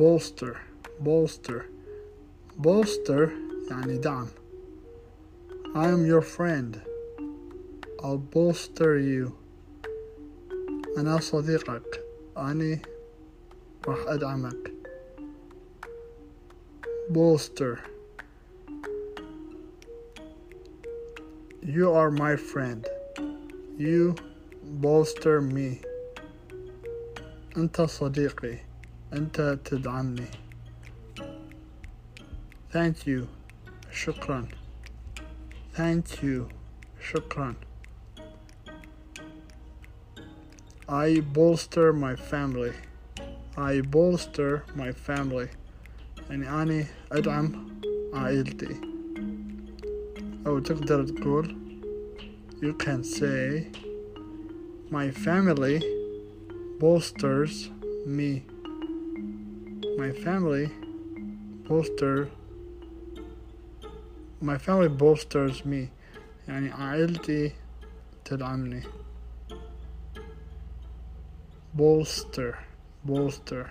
bolster bolster bolster يعني دعم I am your friend I'll bolster you أنا صديقك أنا راح أدعمك bolster You are my friend You bolster me أنت صديقي أنت تدعمني Thank you شكرا Thank you شكرا I bolster my family I bolster my family يعني أنا أدعم عائلتي أو تقدر تقول You can say My family bolsters me My family bolster My family bolsters me يعني عائلتي تدعمني bolster bolster